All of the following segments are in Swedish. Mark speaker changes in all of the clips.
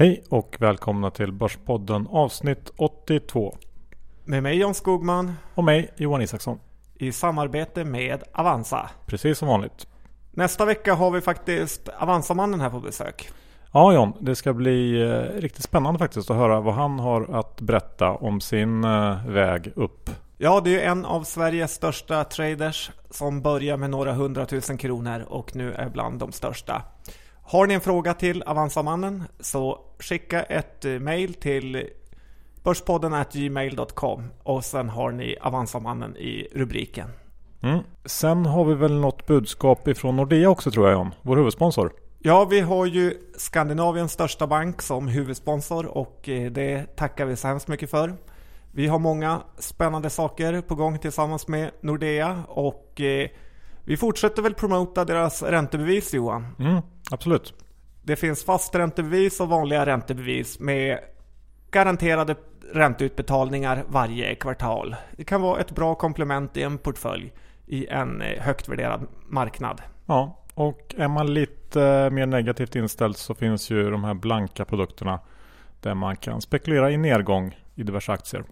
Speaker 1: Hej och välkomna till Börspodden avsnitt 82.
Speaker 2: Med mig Jan Skogman
Speaker 1: Och mig Johan Isaksson.
Speaker 2: i samarbete med Avanza.
Speaker 1: Precis som vanligt.
Speaker 2: Nästa vecka har vi faktiskt Avanza-mannen här på besök.
Speaker 1: Ja John, det ska bli eh, riktigt spännande faktiskt att höra vad han har att berätta om sin eh, väg upp.
Speaker 2: Ja, det är ju en av Sveriges största traders som börjar med några hundratusen kronor och nu är bland de största. Har ni en fråga till Avanza-mannen så skicka ett eh, mail till börspodden gmail.com och sen har ni Avanza-mannen i rubriken.
Speaker 1: Mm. Sen har vi väl något budskap ifrån Nordea också tror jag John, vår huvudsponsor.
Speaker 2: Ja, vi har ju Skandinaviens största bank som huvudsponsor och eh, det tackar vi så hemskt mycket för. Vi har många spännande saker på gång tillsammans med Nordea och eh, vi fortsätter väl promota deras räntebevis Johan.
Speaker 1: Mm, absolut.
Speaker 2: Det finns fast räntebevis och vanliga räntebevis med garanterade ränteutbetalningar varje kvartal. Det kan vara ett bra komplement i en portfölj i en eh, högt värderad marknad.
Speaker 1: Ja, och är man lite eh, mer negativt inställd så finns ju de här blanka produkterna där man kan spekulera i nedgång i diverse aktier.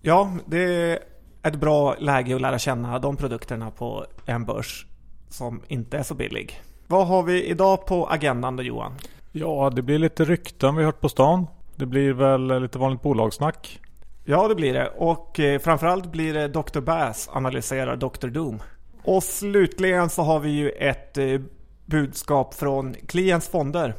Speaker 2: Ja, det är ett bra läge att lära känna de produkterna på en börs som inte är så billig. Vad har vi idag på agendan då Johan?
Speaker 1: Ja, det blir lite rykten vi hört på stan. Det blir väl lite vanligt bolagssnack.
Speaker 2: Ja, det blir det. Och eh, framförallt blir det Dr. Bass analyserar Dr. Doom. Och slutligen så har vi ju ett eh, budskap från Klients fonder.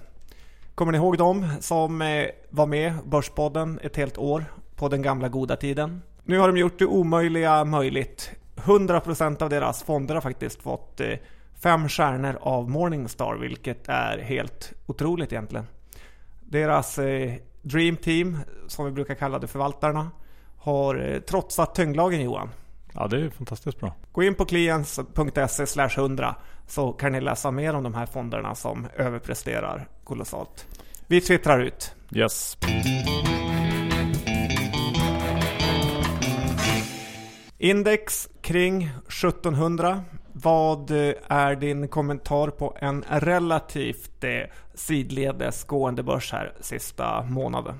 Speaker 2: Kommer ni ihåg dem som eh, var med Börspodden ett helt år på den gamla goda tiden? Nu har de gjort det omöjliga möjligt. 100% av deras fonder har faktiskt fått eh, fem stjärnor av Morningstar, vilket är helt otroligt egentligen. Deras eh, Dream Team, som vi brukar kalla det förvaltarna, har eh, trotsat tyngdlagen Johan.
Speaker 1: Ja, det är fantastiskt bra.
Speaker 2: Gå in på klients.se 100 så kan ni läsa mer om de här fonderna som överpresterar kolossalt. Vi twittrar ut.
Speaker 1: Yes.
Speaker 2: Index kring 1700. Vad eh, är din kommentar på en relativt eh, sidledes gående börs här sista månaden?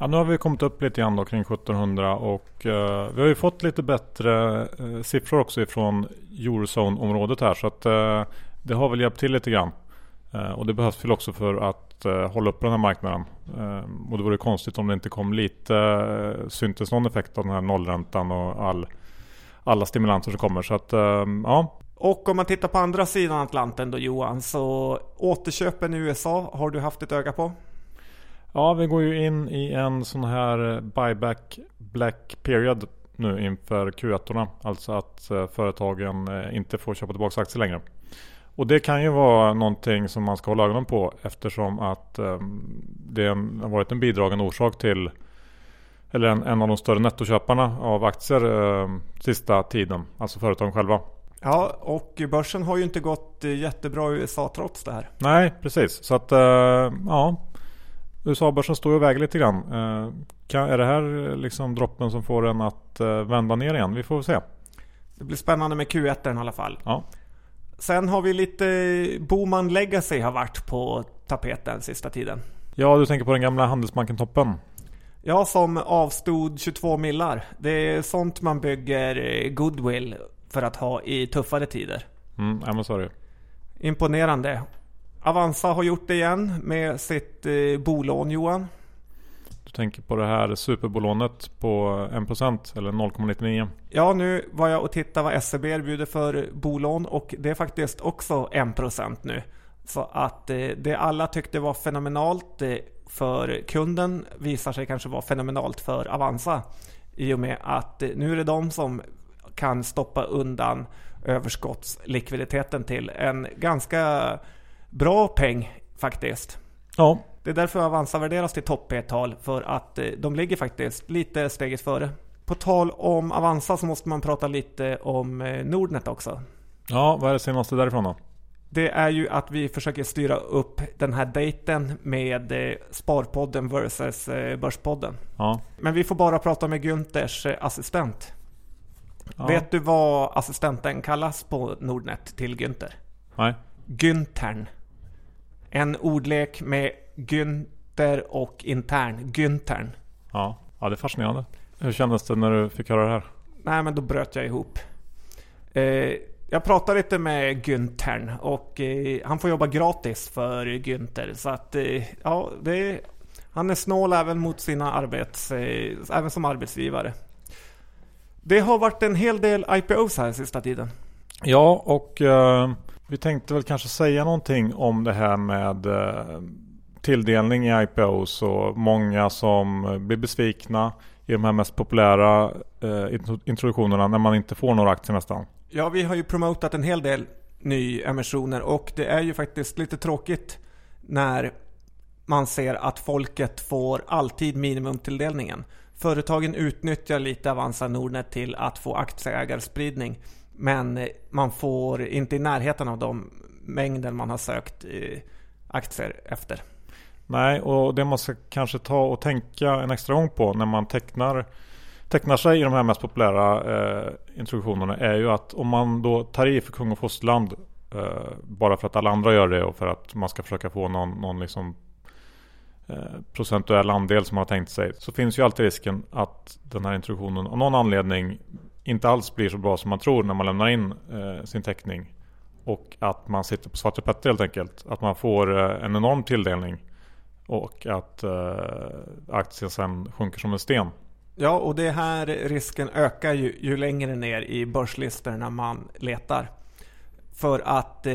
Speaker 1: Ja, nu har vi kommit upp lite grann då kring 1700 och eh, vi har ju fått lite bättre eh, siffror också ifrån Eurozone-området här så att eh, det har väl hjälpt till lite grann. Eh, och det behövs väl också för att eh, hålla upp den här marknaden. Eh, och det vore konstigt om det inte kom lite, eh, syntes någon effekt av den här nollräntan och all, alla stimulanser som kommer. Så att eh, ja,
Speaker 2: Och om man tittar på andra sidan Atlanten då Johan, så återköpen i USA har du haft ett öga på?
Speaker 1: Ja, vi går ju in i en sån här buyback black period nu inför Q1. Alltså att eh, företagen eh, inte får köpa tillbaka aktier längre. Och det kan ju vara någonting som man ska hålla ögonen på eftersom att eh, det har varit en bidragande orsak till eller en, en av de större nettoköparna av aktier eh, sista tiden. Alltså företagen själva.
Speaker 2: Ja, och börsen har ju inte gått eh, jättebra i USA trots det här.
Speaker 1: Nej, precis. Så att eh, ja. USA-börsen står ju och väger lite grann. Eh, kan, är det här eh, liksom droppen som får den att eh, vända ner igen? Vi får se.
Speaker 2: Det blir spännande med Q1 i alla fall.
Speaker 1: Ja.
Speaker 2: Sen har vi lite Boman Legacy har varit på tapeten sista tiden.
Speaker 1: ja, du tänker på den gamla Handelsbanken-toppen.
Speaker 2: Ja, som avstod 22 millar. Det är sånt man bygger eh, goodwill för att ha i tuffare tider.
Speaker 1: Mm, ja, men så är det ju.
Speaker 2: Imponerande. Avanza har gjort det igen med sitt eh, bolån Johan.
Speaker 1: Du tänker på det här superbolånet på 1% eller 0,99.
Speaker 2: Ja, nu var jag och tittade vad SEB erbjuder för bolån och det är faktiskt också 1% nu. Så att eh, det alla tyckte var fenomenalt eh, för kunden visar sig kanske vara fenomenalt för Avanza. I och med att eh, nu är det de som kan stoppa undan överskottslikviditeten till en ganska bra peng faktiskt.
Speaker 1: Ja,
Speaker 2: Det är därför Avanza värderas till topp P-tal för att eh, de ligger faktiskt lite steget före. På tal om Avanza så måste man prata lite om eh, Nordnet också.
Speaker 1: ja vad är det senaste därifrån då?
Speaker 2: Det är ju att vi försöker styra upp den här dejten med eh, Sparpodden versus eh, Börspodden.
Speaker 1: Ja,
Speaker 2: Men vi får bara prata med Günthers eh, assistent.
Speaker 1: ja.
Speaker 2: Vet du vad assistenten kallas på Nordnet till Günther?
Speaker 1: Nej.
Speaker 2: Günthern. En ordlek med Gün ytter och intern, Güntern.
Speaker 1: Ja, ja, det är fascinerande. Hur kändes det när du fick höra det här?
Speaker 2: Nej, men då bröt jag ihop. Eh, jag pratade lite med Güntern och eh, han får jobba gratis för Günther. Så att, eh, ja, det, han är snål även mot sina arbets, eh, även som arbetsgivare. Det har varit en hel del IPOs här sista tiden.
Speaker 1: Ja, och eh, vi tänkte väl kanske säga någonting om det här med eh, tilldelning i IPOs och många som blir besvikna i de här mest populära eh, introduktionerna när man inte får några aktier nästan.
Speaker 2: Ja, vi har ju promotat en hel del nyemissioner och det är ju faktiskt lite tråkigt när man ser att folket får alltid minimumtilldelningen. Företagen utnyttjar lite Avanza Nordnet till att få aktieägarspridning men man får inte i närheten av de mängden man har sökt aktier efter.
Speaker 1: Nej, och det man ska kanske ta och tänka en extra gång på när man tecknar, tecknar sig i de här mest populära eh, introduktionerna är ju att om man då tar i för kung och fosterland eh, bara för att alla andra gör det och för att man ska försöka få någon, någon liksom, eh, procentuell andel som man har tänkt sig så finns ju alltid risken att den här introduktionen av någon anledning inte alls blir så bra som man tror när man lämnar in eh, sin teckning. Och att man sitter på Svarte Petter helt enkelt. Att man får eh, en enorm tilldelning. Och att eh, aktien sen sjunker som en sten.
Speaker 2: Ja, och det här risken ökar ju, ju längre ner i börslistorna man letar. För att eh,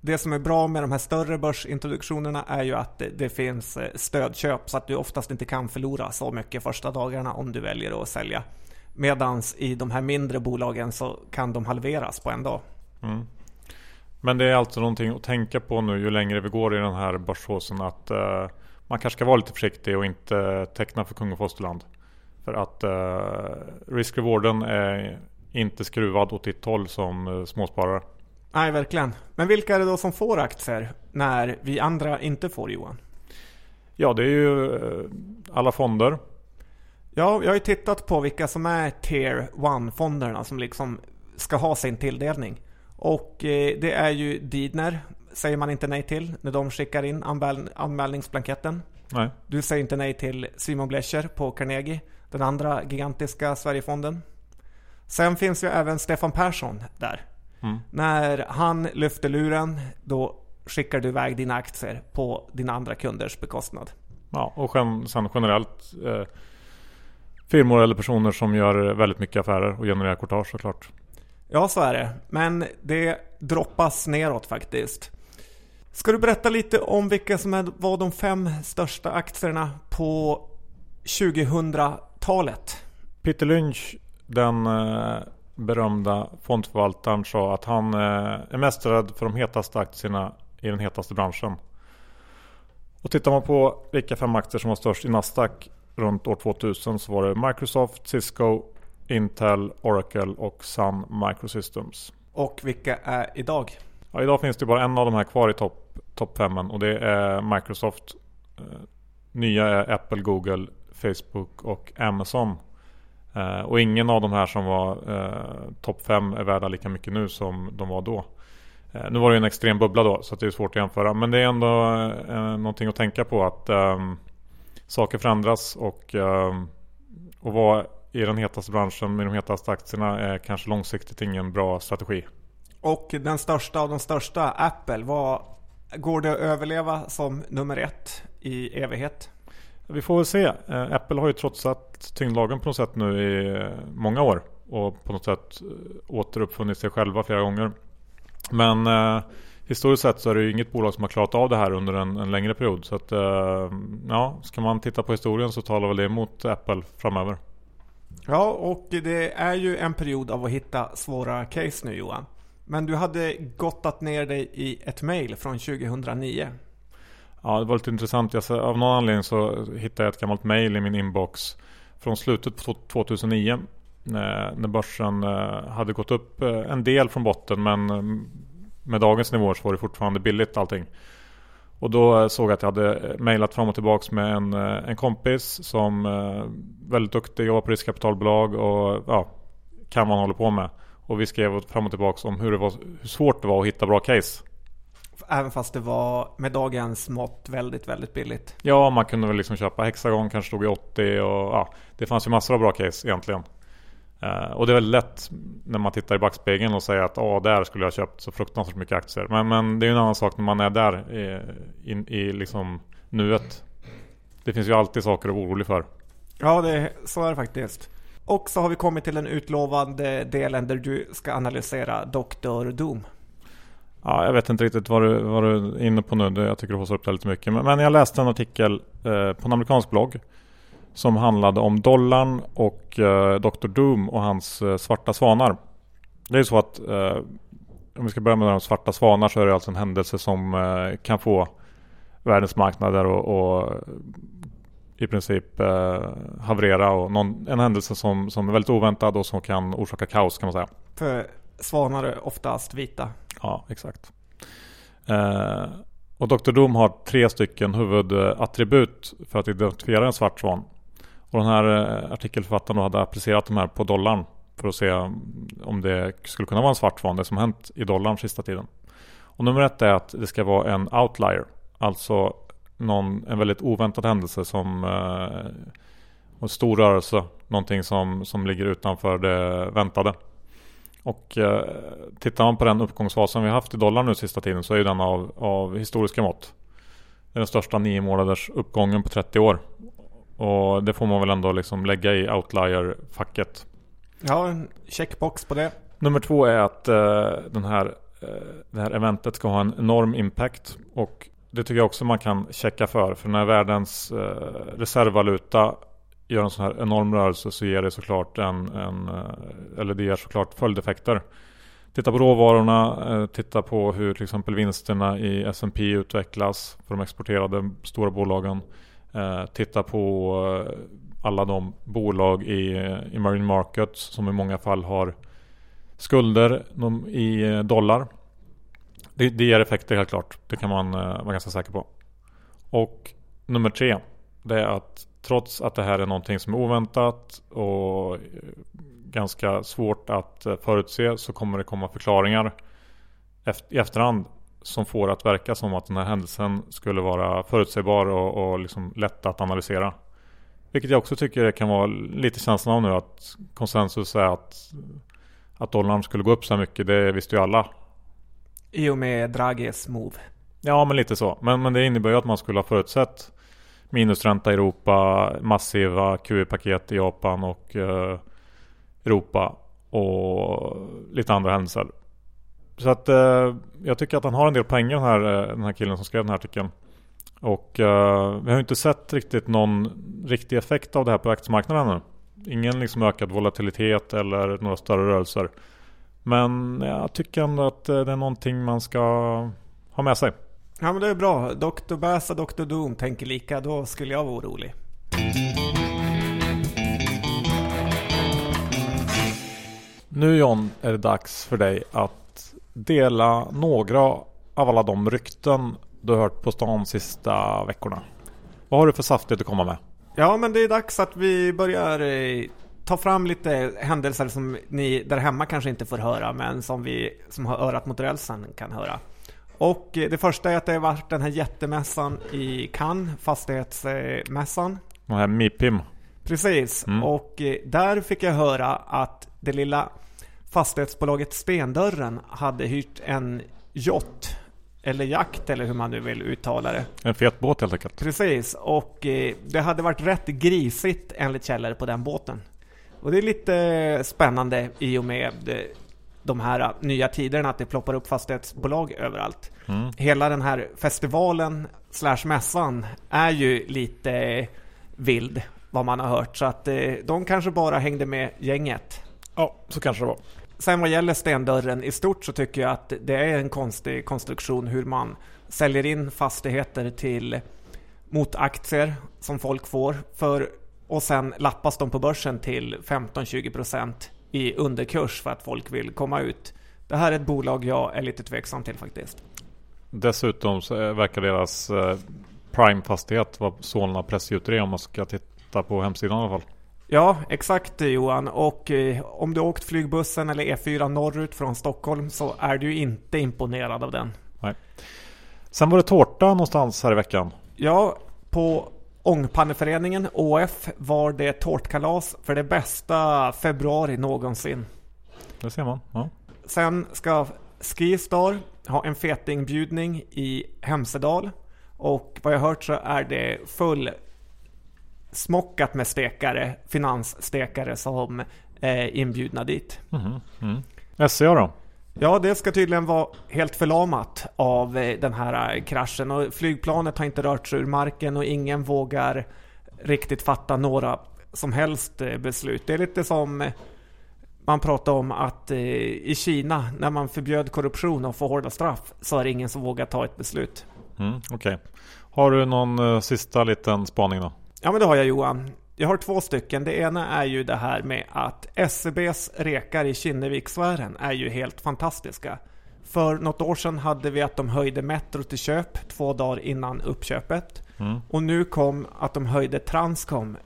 Speaker 2: det som är bra med de här större börsintroduktionerna är ju att det, det, finns eh, stödköp så att du oftast inte kan förlora så mycket första dagarna om du väljer att sälja. Medan i de här mindre bolagen så kan de halveras på en dag. Mm.
Speaker 1: Men det är alltså någonting att tänka på nu ju längre vi går i den här börshåsen att eh man kanske ska vara lite försiktig och inte teckna för kung och fosterland. För att uh, risk-rewarden är inte skruvad åt ditt håll som uh, småsparare.
Speaker 2: Nej, verkligen. Men vilka är det då som får aktier när vi andra inte får Johan?
Speaker 1: Ja, det är ju alla fonder.
Speaker 2: Ja, jag har ju tittat på vilka som är Tier 1-fonderna som liksom ska ha sin tilldelning. Och eh, det är ju Didner, säger man inte nej till när de skickar in anmäl anmälningsblanketten. Nej. Du säger inte nej till Simon Blecher på Carnegie, den andra gigantiska Sverigefonden. Sen finns ju även Stefan Persson där. Mm. När han lyfter luren, då skickar du iväg dina aktier på dina andra kunders bekostnad.
Speaker 1: Ja, och sen generellt eh, firmor eller personer som gör väldigt mycket affärer och genererar courtage såklart.
Speaker 2: Ja, så är det. Men det droppas neråt faktiskt. Ska du berätta lite om vilka som var de fem största aktierna på 2000-talet?
Speaker 1: Peter Lynch, den eh, berömda fondförvaltaren, sa att han eh, är mest rädd för de hetaste aktierna i den hetaste branschen. Och tittar man på vilka fem aktier som var störst i Nasdaq runt år 2000 så var det Microsoft, Cisco, Intel, Oracle och Sun Microsystems.
Speaker 2: Och vilka är idag?
Speaker 1: Ja, idag finns det bara en av de här kvar i topp top 5 och det är Microsoft. Eh, nya är Apple, Google, Facebook och Amazon. Eh, och ingen av de här som var eh, topp 5 är värda lika mycket nu som de var då. Eh, nu var det en extrem bubbla då så det är svårt att jämföra. Men det är ändå eh, någonting att tänka på att ehm, saker förändras och, ehm, att vara i den hetaste branschen med de hetaste aktierna är kanske långsiktigt ingen bra strategi.
Speaker 2: Och den största av de största, Apple, vad, går det att överleva som nummer ett i evighet?
Speaker 1: Vi får väl se. Eh, Apple har ju trotsat tyngdlagen på något sätt nu i eh, många år och på något sätt eh, återuppfunnit sig själva flera gånger. Men historiskt sett så är det ju inget bolag som har klarat av det här under en, en längre period. Så att, ja, ska man titta på historien så talar väl det emot Apple framöver.
Speaker 2: Ja, och det är ju en period av att hitta svåra case nu Johan. Men du hade gottat ner dig i ett mail från 2009.
Speaker 1: Ja, det var lite intressant. Jag, av någon anledning så hittade jag ett gammalt mail i min inbox från slutet på 2009. När, börsen eh, hade gått upp eh, en del från botten men eh, med dagens nivåer så var det fortfarande billigt allting. Och då såg jag att jag hade mejlat fram och tillbaka med en, en kompis som väldigt duktig, jobbar på riskkapitalbolag och ja, kan vad han håller på med. Och vi skrev fram och tillbaka om hur, det var, hur svårt det var att hitta bra case.
Speaker 2: även fast det var med dagens mått väldigt, väldigt billigt.
Speaker 1: Ja, man kunde väl liksom köpa Hexagon kanske stod i 80 och ja, det fanns ju massor av bra case egentligen. Uh, och det är väldigt lätt när man tittar i backspegeln och säger att oh, där skulle jag köpt så fruktansvärt mycket aktier. Men, men det är ju en annan sak när man är där i, i, i liksom nuet. Det finns ju alltid saker att vara orolig för.
Speaker 2: Ja, det, så är det faktiskt. Och så har vi kommit till den utlovade delen där du ska analysera Dr. Doom.
Speaker 1: Ja, jag vet inte riktigt vad du, vad du är inne på nu. Jag tycker du haussar upp det lite mycket. Men, men jag läste en artikel eh, på en amerikansk blogg som handlade om dollarn och eh, Dr. Doom och hans eh, svarta svanar. Det är ju så att eh, om vi ska börja med de svarta svanar så är det alltså en händelse som eh, kan få världens marknader och, och i princip eh, haverera och någon, en händelse som, som är väldigt oväntad och som kan orsaka kaos kan man säga.
Speaker 2: För svanar är oftast vita.
Speaker 1: Ja, exakt. Eh, och Dr. Doom har tre stycken huvudattribut för att identifiera en svart svan. Och den här eh, artikelförfattaren hade applicerat de här på dollarn för att se om det skulle kunna vara en svart svan, det som hänt i dollarn sista tiden. Och nummer ett är att det ska vara en outlier, alltså någon, en väldigt oväntad händelse som eh, en stor rörelse, någonting som, som ligger utanför det väntade. Och eh, tittar man på den uppgångsfasen vi haft i dollar nu sista tiden så är den av, av historiska mått. Det är den största nio månaders uppgången på 30 år. Och det får man väl ändå liksom lägga i outlier-facket.
Speaker 2: Ja, en checkbox på det.
Speaker 1: Nummer två är att eh, den här, eh, det här eventet ska ha en enorm impact. Och det tycker jag också man kan checka för. För när världens eh, reservvaluta gör en sån här enorm rörelse så ger det såklart en, en eh, eller det ger såklart följdeffekter. Titta på råvarorna, eh, titta på hur till exempel vinsterna i S&P utvecklas för de exporterade stora bolagen. Eh, titta på alla de bolag i emerging markets som i många fall har skulder i dollar. Det, det ger effekter helt klart. Det kan man eh, vara ganska säker på. Och nummer tre. Det är att trots att det här är någonting som är oväntat och eh, ganska svårt att eh, förutse så kommer det komma förklaringar i efterhand som får att verka som att den här händelsen skulle vara förutsägbar och, och liksom lätt att analysera. Vilket jag också tycker kan vara lite känslan av nu att konsensus är att, att dollarn skulle gå upp så här mycket. Det visste ju alla.
Speaker 2: I och med Draghis move.
Speaker 1: Ja, men lite så. Men, men det innebär ju att man skulle ha förutsett minusränta i Europa, massiva QE-paket i Japan och eh, Europa och lite andra händelser. Så att eh, jag tycker att han har en del poänger den här, eh, den här killen som skrev den här artikeln. Och eh, vi har inte sett riktigt någon riktig effekt av det här på aktiemarknaden ännu. Ingen liksom ökad volatilitet eller några större rörelser. Men jag tycker ändå att eh, det är någonting man ska ha med sig.
Speaker 2: Ja men det är bra. Dr. Bass och Dr. Doom tänker lika. Då skulle jag vara orolig.
Speaker 1: Nu John är det dags för dig att dela några av alla de rykten du hört på stan sista veckorna. Vad har du för saftigt att komma med?
Speaker 2: Ja men det är dags att vi börjar ta fram lite händelser som ni där hemma kanske inte får höra men som vi som har örat mot rälsen kan höra. Och det första är att det har varit den här jättemässan i Cannes, fastighetsmässan.
Speaker 1: Den här MIPIM.
Speaker 2: Precis, mm. och eh, där fick jag höra att det lilla fastighetsbolaget Stendörren hade hyrt en yacht eller jakt eller hur man nu vill uttala det.
Speaker 1: En fet båt helt enkelt.
Speaker 2: Precis, och eh, det hade varit rätt grisigt enligt källor på den båten. Och det är lite spännande i och med de här nya tiderna att det ploppar upp fastighetsbolag överallt. Mm. Hela den här festivalen slash mässan är ju lite vild vad man har hört. Så att eh, de kanske bara hängde med gänget.
Speaker 1: Ja, så kanske det var.
Speaker 2: Sen vad gäller stendörren i stort så tycker jag att det är en konstig konstruktion hur man säljer in fastigheter till mot aktier som folk får för och sen lappas de på börsen till 15-20% i underkurs för att folk vill komma ut. Det här är ett bolag jag är lite tveksam till faktiskt.
Speaker 1: Dessutom så verkar deras eh, prime-fastighet vara Solna Pressgjuteri om man ska titta på hemsidan i alla fall.
Speaker 2: Ja, exakt Johan. Och eh, om du åkt flygbussen eller E4 norrut från Stockholm så är du inte imponerad av den.
Speaker 1: Nej. Sen var det tårta någonstans här i veckan.
Speaker 2: Ja, på Ångpanneföreningen, ÅF, var det tårtkalas för det bästa februari någonsin.
Speaker 1: Det ser man. Ja.
Speaker 2: Sen ska Skistar ha en fetingbjudning i Hemsedal. Och vad jag hört så är det full smockat med stekare, finansstekare som är inbjudna dit.
Speaker 1: Mm, mm. SCA då?
Speaker 2: Ja, det ska tydligen vara helt förlamat av eh, den här eh, kraschen och flygplanet har inte rört sig ur marken och ingen vågar riktigt fatta några som helst eh, beslut. Det är lite som man pratar om att i Kina när man förbjöd korruption och får hårda straff så är det ingen som vågar ta ett beslut.
Speaker 1: Mm, Okej. Okay. Har du någon sista liten spaning då?
Speaker 2: Ja men det har jag Johan. Jag har två stycken. Det ena är ju det här med att SEBs rekar i Kinnevikssfären är ju helt fantastiska. För något år sedan hade vi att de höjde Metro till köp två dagar innan uppköpet. Mm. Och nu kom att de höjde Transcom,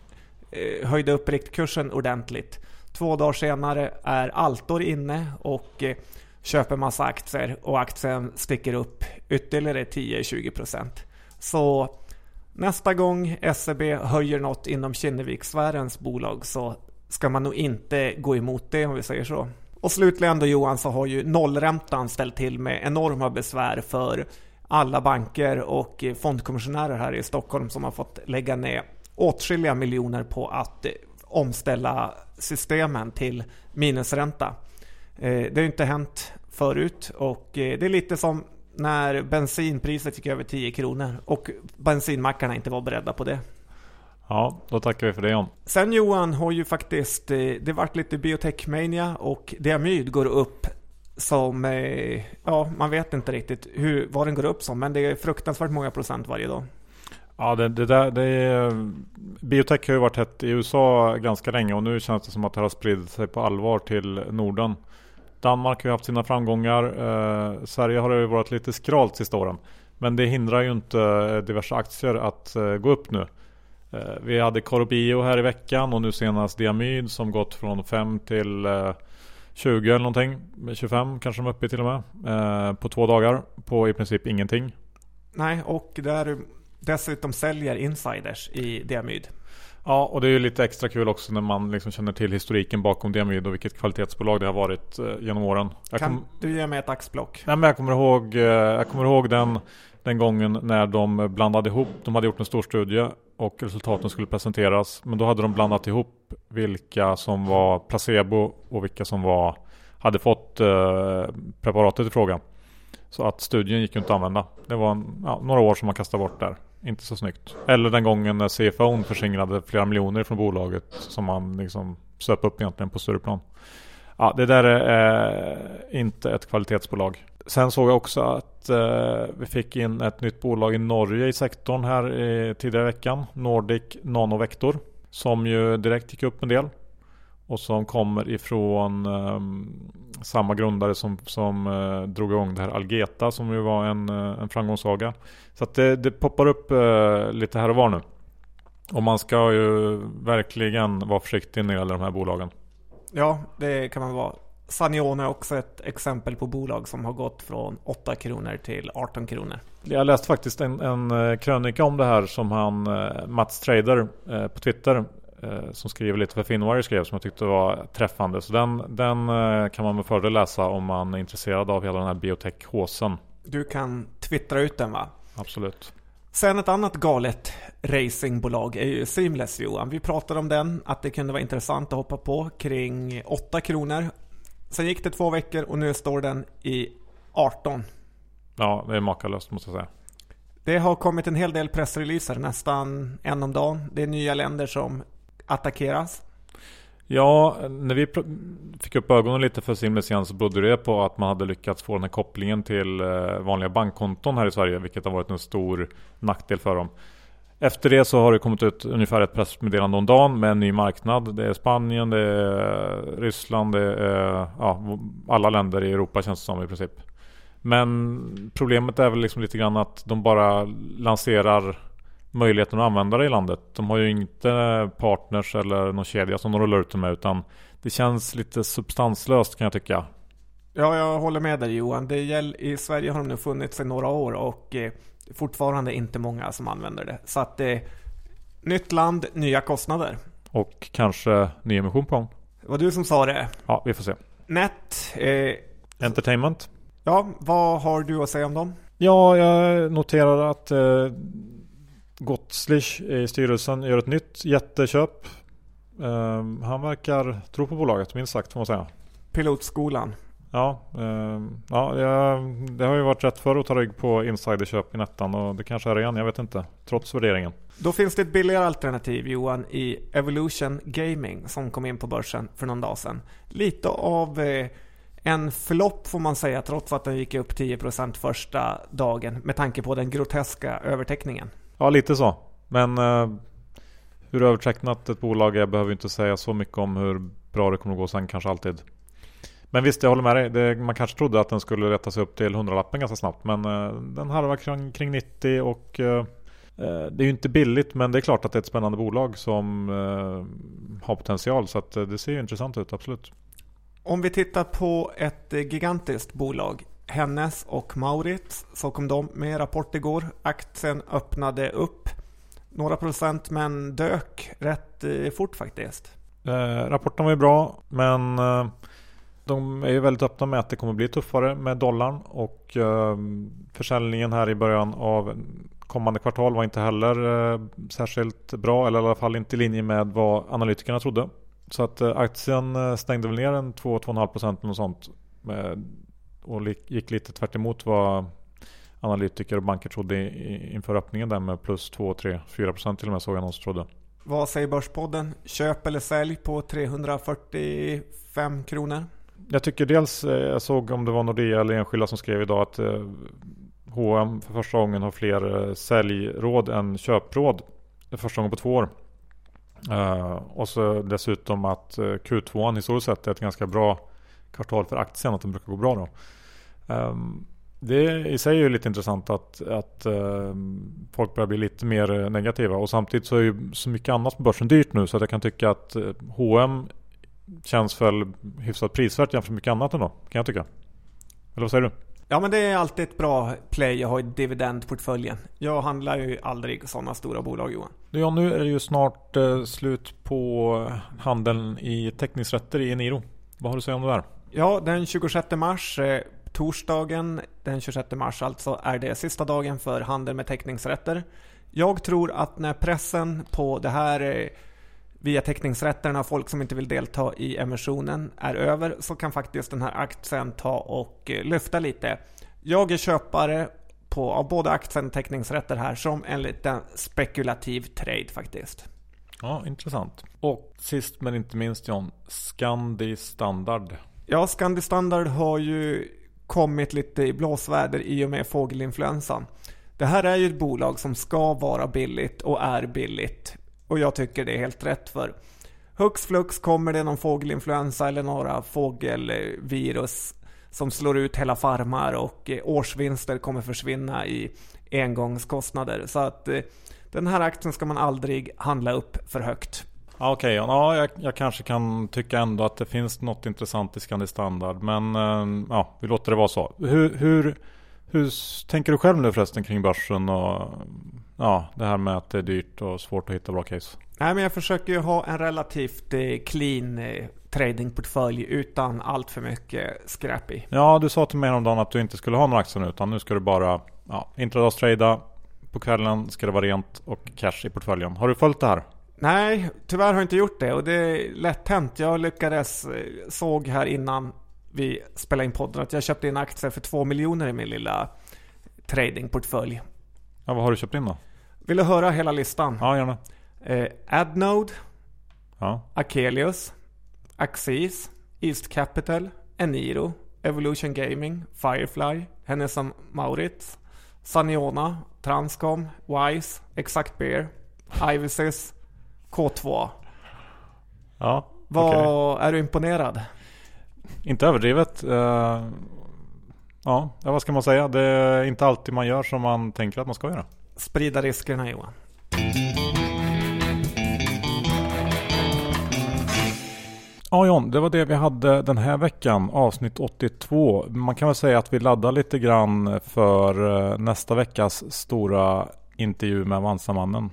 Speaker 2: eh, höjde upp riktkursen ordentligt. Två dagar senare är Altor inne och eh, köper massa aktier och aktien sticker upp ytterligare 10-20%. Så Nästa gång SEB höjer något inom Kinnevikssfärens bolag så ska man nog inte gå emot det om vi säger så. Och slutligen då Johan så har ju nollräntan ställt till med enorma besvär för alla banker och fondkommissionärer här i Stockholm som har fått lägga ner åtskilliga miljoner på att omställa systemen till minusränta. Eh, det har inte hänt förut och eh, det är lite som när bensinpriset gick över 10 kronor och bensinmackarna inte var beredda på det.
Speaker 1: Ja, då tackar vi för det John.
Speaker 2: Sen Johan har ju faktiskt, eh, det varit lite biotechmania och diamyd går upp som, eh, ja man vet inte riktigt hur, vad den går upp som men det är fruktansvärt många procent varje dag.
Speaker 1: Ja, det, det där, det är, biotech har ju varit hett i USA ganska länge och nu känns det som att det har spridit sig på allvar till Norden. Danmark har ju haft sina framgångar. Eh, Sverige har det varit lite skralt sista åren. Men det hindrar ju inte eh, diverse aktier att eh, gå upp nu. Eh, vi hade Corobio här i veckan och nu senast Diamyd som gått från 5 till eh, 20 eller någonting. 25 kanske de är uppe i till och med. Eh, på två dagar på i princip ingenting.
Speaker 2: Nej, och där dessutom säljer insiders i Diamyd.
Speaker 1: Ja, och det är ju lite extra kul också när man liksom känner till historiken bakom Diamyd och vilket kvalitetsbolag det har varit eh, genom åren.
Speaker 2: Jag kan kom... du ge mig ett axplock?
Speaker 1: Nej, men jag kommer ihåg, eh, jag kommer ihåg den, den gången när de blandade ihop, de hade gjort en stor studie och resultaten skulle presenteras. Men då hade de blandat ihop vilka som var placebo och vilka som var, hade fått eh, preparatet i fråga. Så att studien gick ju inte att använda. Det var en, ja, några år som man kastade bort där. Inte så snyggt. Eller den gången när CFO förskingrade flera miljoner från bolaget som man liksom söp upp egentligen på större plan. Ja, det där är eh, inte ett kvalitetsbolag. Sen såg jag också att eh, vi fick in ett nytt bolag i Norge i sektorn här tidigare i veckan. Nordic Nanovector. Som ju direkt gick upp en del. Och som kommer ifrån um, samma grundare som, som uh, drog igång det här Algeta som ju var en, uh, en framgångssaga. Så att det, det poppar upp uh, lite här och var nu. Och man ska ju verkligen vara försiktig när det gäller de här bolagen.
Speaker 2: Ja, det kan man vara. Sanione är också ett exempel på bolag som har gått från 8 kronor till 18 kronor.
Speaker 1: Jag läste faktiskt en, en krönika om det här som han Mats Trader på Twitter som skriver lite för Finwire skrev som jag tyckte var träffande. Så den, den eh, kan man med fördel läsa om man är intresserad av hela den här biotech-håsen.
Speaker 2: Du kan twittra ut den va?
Speaker 1: Absolut.
Speaker 2: Sen ett annat galet racingbolag är ju Seamless Johan. Vi pratade om den, att det kunde vara intressant att hoppa på kring 8 kronor. Sen gick det två veckor och nu står den i 18.
Speaker 1: Ja, det är makalöst måste jag säga.
Speaker 2: Det har kommit en hel del pressreleaser, nästan en om dagen. Det är nya länder som attackeras?
Speaker 1: Ja, när vi fick upp ögonen lite för Simles igen så berodde det på att man hade lyckats få den här kopplingen till eh, vanliga bankkonton här i Sverige, vilket har varit en stor nackdel för dem. Efter det så har det kommit ut ungefär ett pressmeddelande om dagen med en ny marknad. Det är Spanien, det är eh, Ryssland, det är eh, ja, alla länder i Europa känns det som i princip. Men problemet är väl liksom lite grann att de bara lanserar möjligheten att använda det i landet. De har ju inte partners eller någon kedja som de rullar ut det med utan det känns lite substanslöst kan jag tycka.
Speaker 2: Ja, jag håller med dig Johan. Det gäll, I Sverige har de nu funnits i några år och eh, fortfarande inte många som använder det. Så att eh, nytt land, nya kostnader.
Speaker 1: Och kanske ny emission på gång.
Speaker 2: Det var du som sa det.
Speaker 1: Ja, vi får se.
Speaker 2: Net. Eh,
Speaker 1: Entertainment.
Speaker 2: ja, vad har du att säga om dem?
Speaker 1: Ja, jag noterar att eh, Gottslich i styrelsen gör ett nytt jätteköp. Eh, han verkar tro på bolaget, minst sagt får man säga.
Speaker 2: Pilotskolan.
Speaker 1: Ja, eh, ja jag, det har ju varit rätt för att ta rygg på insiderköp i Nettan och det kanske är det igen, jag vet inte. Trots värderingen.
Speaker 2: Då finns det ett billigare alternativ Johan i Evolution Gaming som kom in på börsen för någon dag sedan. Lite av eh, en flopp får man säga trots att den gick upp 10% första dagen med tanke på den groteska överteckningen.
Speaker 1: Ja, lite så. Men eh, hur övertecknat ett bolag är behöver ju inte säga så mycket om hur bra det kommer att gå sen kanske alltid. Men visst, jag håller med dig. Det, man kanske trodde att den skulle rätta sig upp till 100-lappen ganska snabbt. Men eh, den harvar kring, kring 90 och eh, eh, det är ju inte billigt men det är klart att det är ett spännande bolag som eh, har potential. Så att, eh, det ser ju intressant ut, absolut.
Speaker 2: Om vi tittar på ett eh, gigantiskt bolag, hennes och Maurits, så kom de med rapport igår. Aktien öppnade upp några procent men dök rätt eh, fort faktiskt.
Speaker 1: Eh, rapporten var ju bra men eh, de är ju väldigt öppna med att det kommer bli tuffare med dollarn och eh, försäljningen här i början av kommande kvartal var inte heller eh, särskilt bra eller i alla fall inte i linje med vad analytikerna trodde. Så att eh, aktien eh, stängde väl ner en 2-2,5% eller något sånt med, och gick lite tvärt emot vad analytiker och banker trodde inför öppningen där med plus 2, 3, 4% till och med såg jag någon som trodde.
Speaker 2: Vad säger Börspodden? Köp eller sälj på 345 kronor?
Speaker 1: Jag tycker dels, eh, jag såg om det var Nordea eller enskilda som skrev idag att H&M för första gången har fler eh, säljråd än köpråd. Det första gången på två år. Och så dessutom att eh, Q2 historiskt sett är ett ganska bra kvartal för aktien, att den brukar gå bra då. Ehm, det i sig är ju lite intressant att, att eh, folk börjar bli lite mer eh, negativa och samtidigt så är ju så mycket annat på börsen dyrt nu så att jag kan tycka att H&M känns väl hyfsat prisvärt jämfört med mycket annat ändå, kan jag tycka. Eller vad säger du?
Speaker 2: Ja men det är alltid ett bra play att ha i dividendportföljen. Jag handlar ju aldrig sådana stora bolag Johan.
Speaker 1: Ja, nu är det ju snart eh, slut på handeln i teckningsrätter i Eniro. Vad har du att säga om det där?
Speaker 2: Ja, den 26 mars, eh, torsdagen den 26 mars alltså, är det sista dagen för handel med teckningsrätter. Jag tror att när pressen på det här eh, via teckningsrätterna, folk som inte vill delta i emissionen, är över så kan faktiskt den här aktien ta och eh, lyfta lite. Jag är köpare på, av både aktien och teckningsrätter här som en liten spekulativ trade faktiskt.
Speaker 1: Ja, intressant. Och sist men inte minst John, Scandi Standard.
Speaker 2: Ja, Scandi Standard har ju kommit lite i blåsväder i och med fågelinfluensan. Det här är ju ett bolag som ska vara billigt och är billigt. Och jag tycker det är helt rätt för hux flux kommer det någon fågelinfluensa eller några fågelvirus som slår ut hela farmar och eh, årsvinster kommer försvinna i engångskostnader. Så att eh, den här aktien ska man aldrig handla upp för högt.
Speaker 1: Ja, Okej, ja, jag, jag kanske kan tycka ändå att det finns något intressant i Scandi Standard. Men eh, ja, vi låter det vara så. Hur, hur, hur tänker du själv nu förresten kring börsen och ja, det här med att det är dyrt och svårt att hitta bra case?
Speaker 2: Nej, men jag försöker ju ha en relativt eh, clean eh, tradingportfölj utan allt för mycket skräp i.
Speaker 1: Ja, du sa till mig häromdagen att du inte skulle ha några aktier nu utan nu ska du bara ja, intradagstrada. På kvällen ska det vara rent och cash i portföljen. Har du följt det här?
Speaker 2: Nej, tyvärr har jag inte gjort det och det är lätt hänt. Jag lyckades, eh, såg här innan vi spelade in podden att jag köpte in aktier för 2 miljoner i min lilla tradingportfölj.
Speaker 1: Ja, vad har du köpt in då?
Speaker 2: Vill du höra hela listan?
Speaker 1: Ja, gärna.
Speaker 2: Eh, Adnode,
Speaker 1: Ja,
Speaker 2: Akelius, Axis, East Capital, Eniro, Evolution Gaming, Firefly, Hennes & Mauritz, Saniona, Transcom, Wise, Exact Beer, Ivysys, K2.
Speaker 1: ja
Speaker 2: Vad
Speaker 1: okej.
Speaker 2: Är du imponerad?
Speaker 1: Inte överdrivet. Eh, ja, ja, vad ska man säga? Det är inte alltid man gör som man tänker att man ska göra.
Speaker 2: Sprida riskerna Johan.
Speaker 1: Ja John, det var det vi hade den här veckan, avsnitt 82. Man kan väl säga att vi laddar lite grann för eh, nästa veckas stora intervju med Avanza-mannen.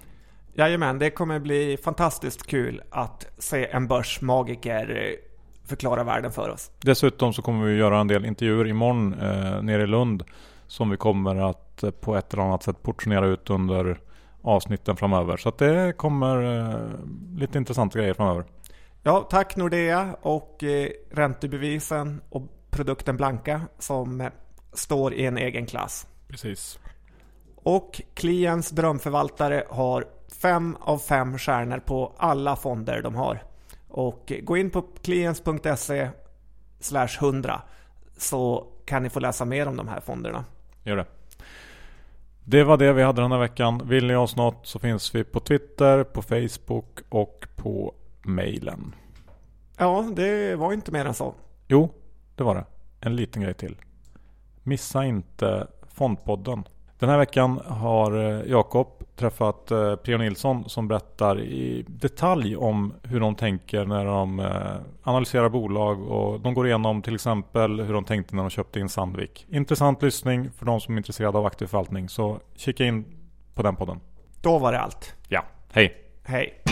Speaker 2: Jajamän, det kommer bli fantastiskt kul att se en börsmagiker eh, förklara världen för oss.
Speaker 1: Dessutom så kommer vi göra en del intervjuer imorgon eh, nere i Lund som vi kommer att eh, på ett eller annat sätt portionera ut under avsnitten framöver. Så det kommer eh, lite intressanta grejer framöver.
Speaker 2: Ja, tack Nordea och eh, räntebevisen och produkten Blanka som eh, står i en egen klass.
Speaker 1: Precis.
Speaker 2: Och Kliens drömförvaltare har fem av fem stjärnor på alla fonder de har. Och gå in på kliens.se 100 så kan ni få läsa mer om de här fonderna.
Speaker 1: Gör det. Det var det vi hade den här veckan. Vill ni oss något så finns vi på Twitter, på Facebook och på mejlen.
Speaker 2: Ja, det var inte mer än så.
Speaker 1: Jo, det var det. En liten grej till. Missa inte Fondpodden. Den här veckan har eh, Jakob träffat eh, P.O. Nilsson som berättar i detalj om hur de tänker när de eh, analyserar bolag och de går igenom till exempel hur de tänkte när de köpte in Sandvik. Intressant lyssning för de som är intresserade av aktiv förvaltning så kika in på den podden.
Speaker 2: Då var det allt.
Speaker 1: Ja, hej!
Speaker 2: Hej!